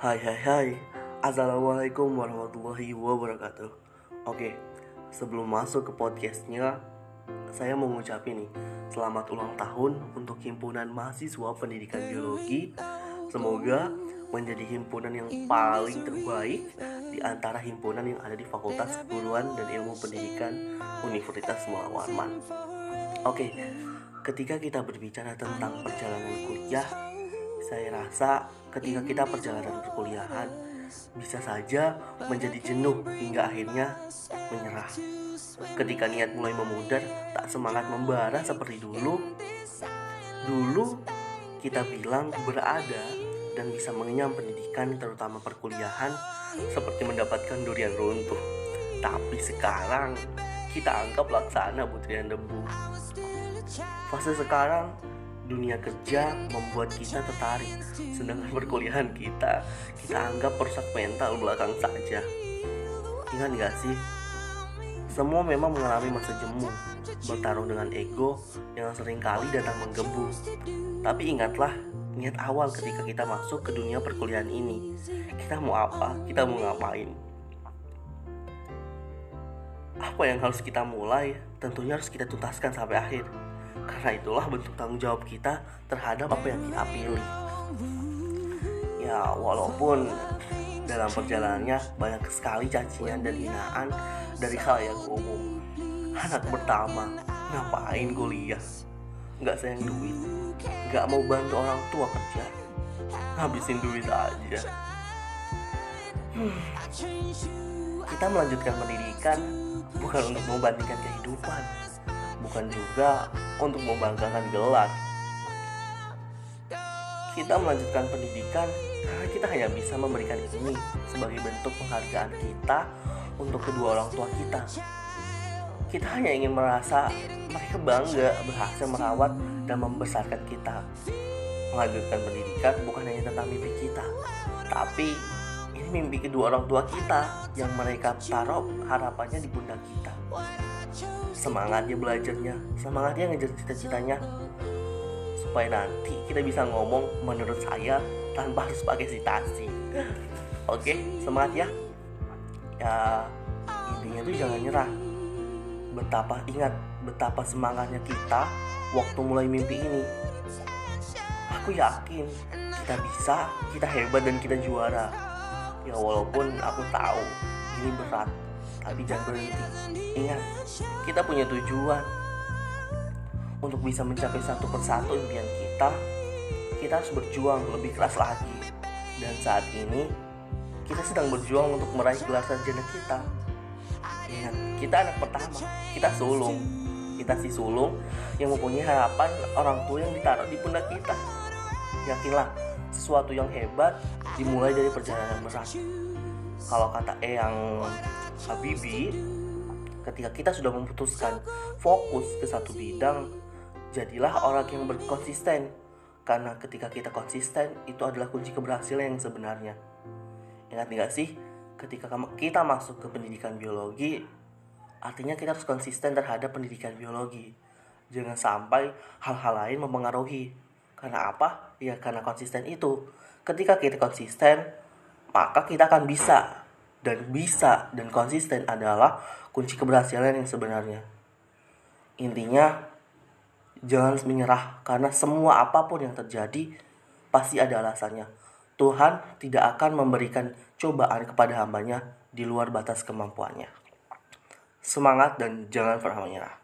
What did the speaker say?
Hai hai hai. Assalamualaikum warahmatullahi wabarakatuh. Oke Sebelum masuk ke podcastnya Saya mau ngucapin nih Selamat ulang tahun untuk himpunan mahasiswa pendidikan biologi. Semoga menjadi himpunan yang paling terbaik di antara himpunan yang ada di Fakultas Keguruan dan Ilmu Pendidikan Universitas Muhammad Warman. Oke, ketika kita berbicara tentang perjalanan kuliah, saya rasa ketika kita perjalanan perkuliahan bisa saja menjadi jenuh hingga akhirnya menyerah. Ketika niat mulai memudar, tak semangat membara seperti dulu. Dulu kita bilang berada dan bisa mengenyam pendidikan terutama perkuliahan seperti mendapatkan durian runtuh. Tapi sekarang kita anggap laksana butiran debu. Fase sekarang dunia kerja membuat kita tertarik. Sedangkan perkuliahan kita kita anggap perusak mental belakang saja. Ingat gak sih? Semua memang mengalami masa jemu bertarung dengan ego yang sering kali datang menggebu. Tapi ingatlah niat awal ketika kita masuk ke dunia perkuliahan ini. Kita mau apa? Kita mau ngapain? Apa yang harus kita mulai? Tentunya harus kita tuntaskan sampai akhir karena itulah bentuk tanggung jawab kita terhadap apa yang kita pilih. Ya, walaupun dalam perjalanannya banyak sekali cacian dan hinaan dari hal yang umum. Anak pertama, ngapain kuliah? Nggak sayang duit, nggak mau bantu orang tua kerja, ngabisin duit aja. Hmm. Kita melanjutkan pendidikan bukan untuk membandingkan kehidupan, bukan juga untuk membanggakan gelar. Kita melanjutkan pendidikan karena kita hanya bisa memberikan ini sebagai bentuk penghargaan kita untuk kedua orang tua kita. Kita hanya ingin merasa mereka bangga berhasil merawat dan membesarkan kita. Melanjutkan pendidikan bukan hanya tentang mimpi kita, tapi ini mimpi kedua orang tua kita yang mereka taruh harapannya di pundak kita semangatnya belajarnya. Semangatnya ngejar cita-citanya. Supaya nanti kita bisa ngomong menurut saya tanpa harus pakai citasi oke semangat ya. Ya intinya tuh jangan nyerah. Betapa ingat betapa semangatnya kita waktu mulai mimpi ini. Aku yakin kita bisa kita hebat dan kita juara. Ya walaupun aku tahu ini berat tapi jangan berhenti. Ingat, kita punya tujuan. Untuk bisa mencapai satu persatu impian kita, kita harus berjuang lebih keras lagi. Dan saat ini, kita sedang berjuang untuk meraih gelar sarjana kita. Ingat, kita anak pertama, kita sulung. Kita si sulung yang mempunyai harapan orang tua yang ditaruh di pundak kita. Yakinlah, sesuatu yang hebat dimulai dari perjalanan berat. Kalau kata Eyang Habibi, ketika kita sudah memutuskan fokus ke satu bidang, jadilah orang yang berkonsisten. Karena ketika kita konsisten, itu adalah kunci keberhasilan yang sebenarnya. Ingat nggak sih, ketika kita masuk ke pendidikan biologi, artinya kita harus konsisten terhadap pendidikan biologi. Jangan sampai hal-hal lain mempengaruhi. Karena apa? Ya karena konsisten itu. Ketika kita konsisten, maka kita akan bisa dan bisa dan konsisten adalah kunci keberhasilan yang sebenarnya. Intinya, jangan menyerah karena semua apa pun yang terjadi pasti ada alasannya. Tuhan tidak akan memberikan cobaan kepada hambanya di luar batas kemampuannya. Semangat dan jangan pernah menyerah.